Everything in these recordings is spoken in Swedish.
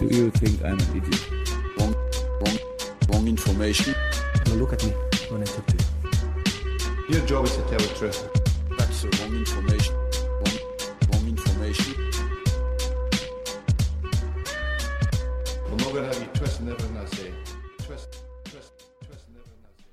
Do you think I'm an idiot? Wrong, wrong, wrong information. Now look at me when I talk to you. Your job is to tell the truth. That's the wrong information. Wrong, wrong information. I'm not going to have you everything I say. Twisting everything I say.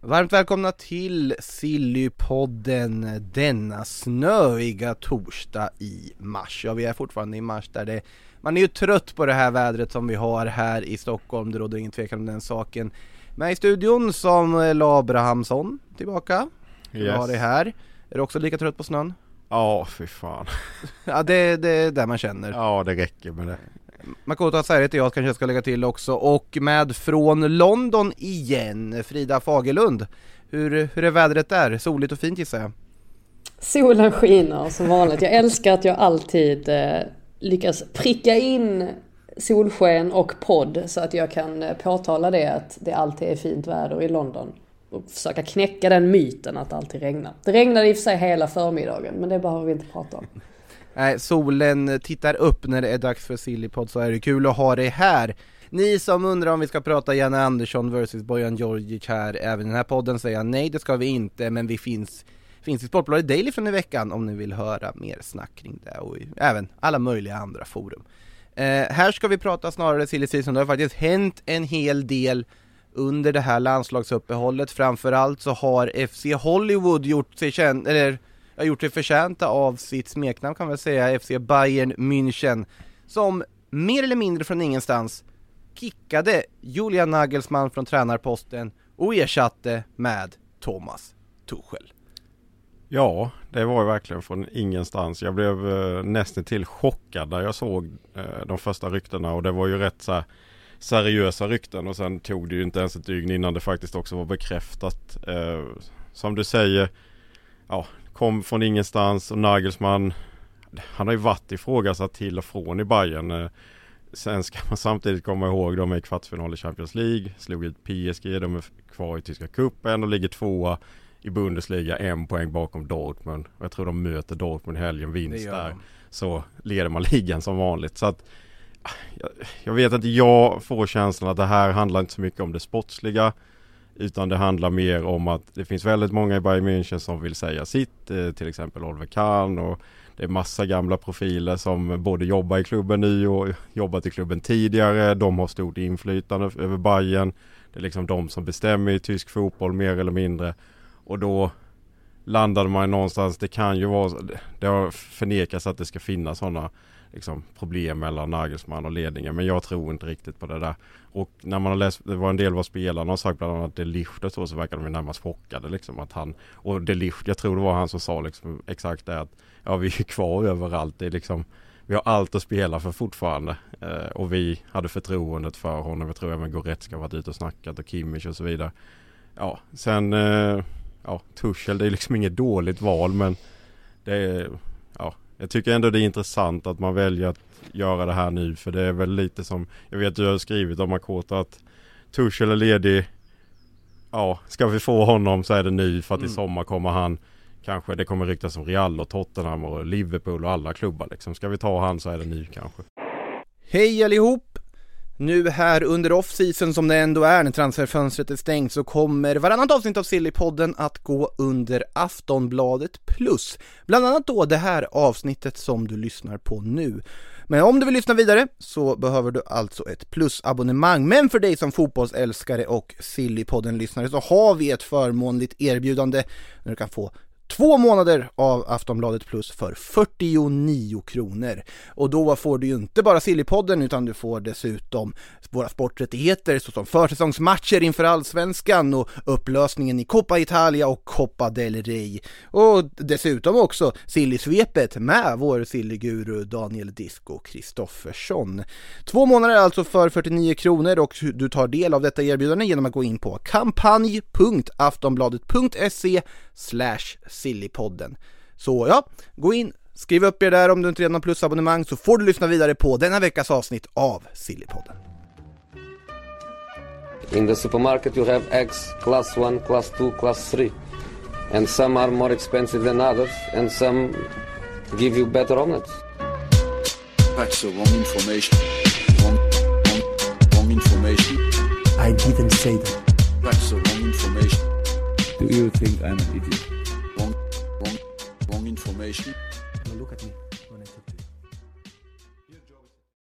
Varmt välkomna till Sillypodden denna snöiga torsdag i mars. Ja, vi är fortfarande i mars där det man är ju trött på det här vädret som vi har här i Stockholm, det råder ingen tvekan om den saken. Med i studion som Abrahamsson tillbaka. Vi har det här. Är du också lika trött på snön? Ja, fy fan. Ja, det, det är där man känner. Ja, det räcker med det. Makoto Asari heter jag, kanske jag ska lägga till också. Och med från London igen, Frida Fagerlund. Hur, hur är vädret där? Soligt och fint gissar jag? Solen skiner som vanligt. Jag älskar att jag alltid eh, lyckas pricka in solsken och podd så att jag kan eh, påtala det att det alltid är fint väder i London. Och försöka knäcka den myten att det alltid regnar. Det regnade i och för sig hela förmiddagen men det behöver vi inte prata om. Nej, solen tittar upp när det är dags för Sillypodd så är det kul att ha dig här. Ni som undrar om vi ska prata Janne Andersson vs Bojan Djordjic här även i den här podden säger jag nej det ska vi inte men vi finns Finns i Sportbladet Daily från i veckan om ni vill höra mer snack kring det och i, även alla möjliga andra forum. Eh, här ska vi prata snarare silly season, det har faktiskt hänt en hel del under det här landslagsuppehållet. Framförallt så har FC Hollywood gjort sig känd, eller har gjort sig förtjänta av sitt smeknamn kan man säga, FC Bayern München, som mer eller mindre från ingenstans kickade Julian Nagelsmann från tränarposten och ersatte med Thomas Tuchel. Ja, det var ju verkligen från ingenstans. Jag blev eh, nästan till chockad när jag såg eh, de första ryktena och det var ju rätt så här, seriösa rykten och sen tog det ju inte ens ett dygn innan det faktiskt också var bekräftat. Eh, som du säger, ja, kom från ingenstans och Nagelsmann, han har ju varit ifrågasatt till och från i Bayern. Eh, sen ska man samtidigt komma ihåg, de är i kvartsfinal i Champions League, slog ut PSG, de är kvar i tyska cupen och ligger tvåa i Bundesliga en poäng bakom Dortmund. Och jag tror de möter Dortmund i helgen, vinst där. Så leder man ligan som vanligt. Så att jag, jag vet att jag får känslan att det här handlar inte så mycket om det sportsliga. Utan det handlar mer om att det finns väldigt många i Bayern München som vill säga sitt. Eh, till exempel Oliver Kahn och det är massa gamla profiler som både jobbar i klubben nu och jobbat i klubben tidigare. De har stort inflytande över Bayern. Det är liksom de som bestämmer i tysk fotboll mer eller mindre. Och då landade man någonstans, det kan ju vara, det har förnekats att det ska finnas sådana liksom, problem mellan Nagelsmann och ledningen. Men jag tror inte riktigt på det där. Och när man har läst, det var en del vad spelarna har sagt, bland annat Delicht och så, så verkar de ju närmast chockade liksom att han, och Delicht, jag tror det var han som sa liksom exakt det att ja vi är kvar överallt, det är liksom vi har allt att spela för fortfarande eh, och vi hade förtroendet för honom. Jag tror även Goretzka har varit ute och snackat och Kimmich och så vidare. Ja, sen eh, ja, Tuchel det är liksom inget dåligt val men det är, ja, jag tycker ändå det är intressant att man väljer att göra det här nu för det är väl lite som, jag vet du har skrivit om Makota att Tuchel är ledig, ja, ska vi få honom så är det nu för att i Mm. sommar kommer han Kanske det kommer ryktas om Real och Tottenham och Liverpool och alla klubbar liksom. Ska vi ta han så är det nu kanske. Hej allihop! Nu här under off-season som det ändå är när transferfönstret är stängt så kommer varannat avsnitt av Sillypodden att gå under Aftonbladet plus. Bland annat då det här avsnittet som du lyssnar på nu. Men om du vill lyssna vidare så behöver du alltså ett plusabonnemang. Men för dig som fotbollsälskare och Sillypodden-lyssnare så har vi ett förmånligt erbjudande där du kan få två månader av Aftonbladet Plus för 49 kronor. Och då får du ju inte bara Sillypodden utan du får dessutom våra sporträttigheter såsom försäsongsmatcher inför Allsvenskan och upplösningen i Coppa Italia och Coppa del Rey. Och dessutom också Silly-svepet med vår Silly-guru Daniel Disco Kristoffersson. Två månader alltså för 49 kronor och du tar del av detta erbjudande genom att gå in på kampanj.aftonbladet.se slash sillypodden. Så ja, gå in, skriv upp er där om du inte redan har plusabonnemang så får du lyssna vidare på denna veckas avsnitt av Sillypodden. In the supermarket you have eggs class 1, class 2, class 3. And some are more expensive than others and some give you better omelets. That's the wrong information. Wrong, wrong, wrong information. I didn't say that. That's the wrong information. Do you think I'm an idiot? Information. Look at me